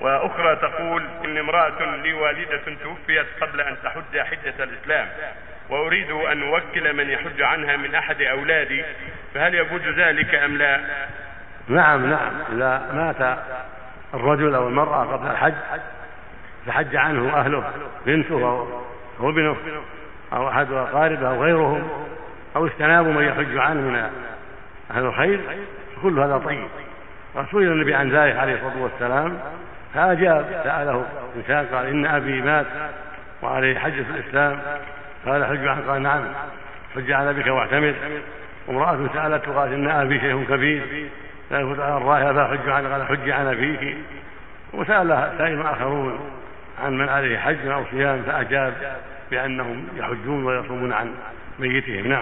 وأخرى تقول إن امرأة لي والدة توفيت قبل أن تحج حجة الإسلام وأريد أن أوكل من يحج عنها من أحد أولادي فهل يجوز ذلك أم لا؟ نعم نعم إذا مات الرجل أو المرأة قبل الحج فحج عنه أهله بنته أو ابنه أو أحد أقاربه أو غيرهم أو استنابوا من يحج عنه من أهل الخير كل هذا طيب وسئل النبي عن ذلك عليه الصلاة والسلام فاجاب سأله انسان قال إن أبي مات وعليه حج في الإسلام. قال حج عنه قال نعم. حج على بك واعتمر وامرأة سألت وقالت إن أبي شيخ كبير. لا يفوت على الراهب فحج عن قال حج عن أبيك. وسأل سائل آخرون عن من عليه حج أو صيام فأجاب بأنهم يحجون ويصومون عن ميتهم. نعم.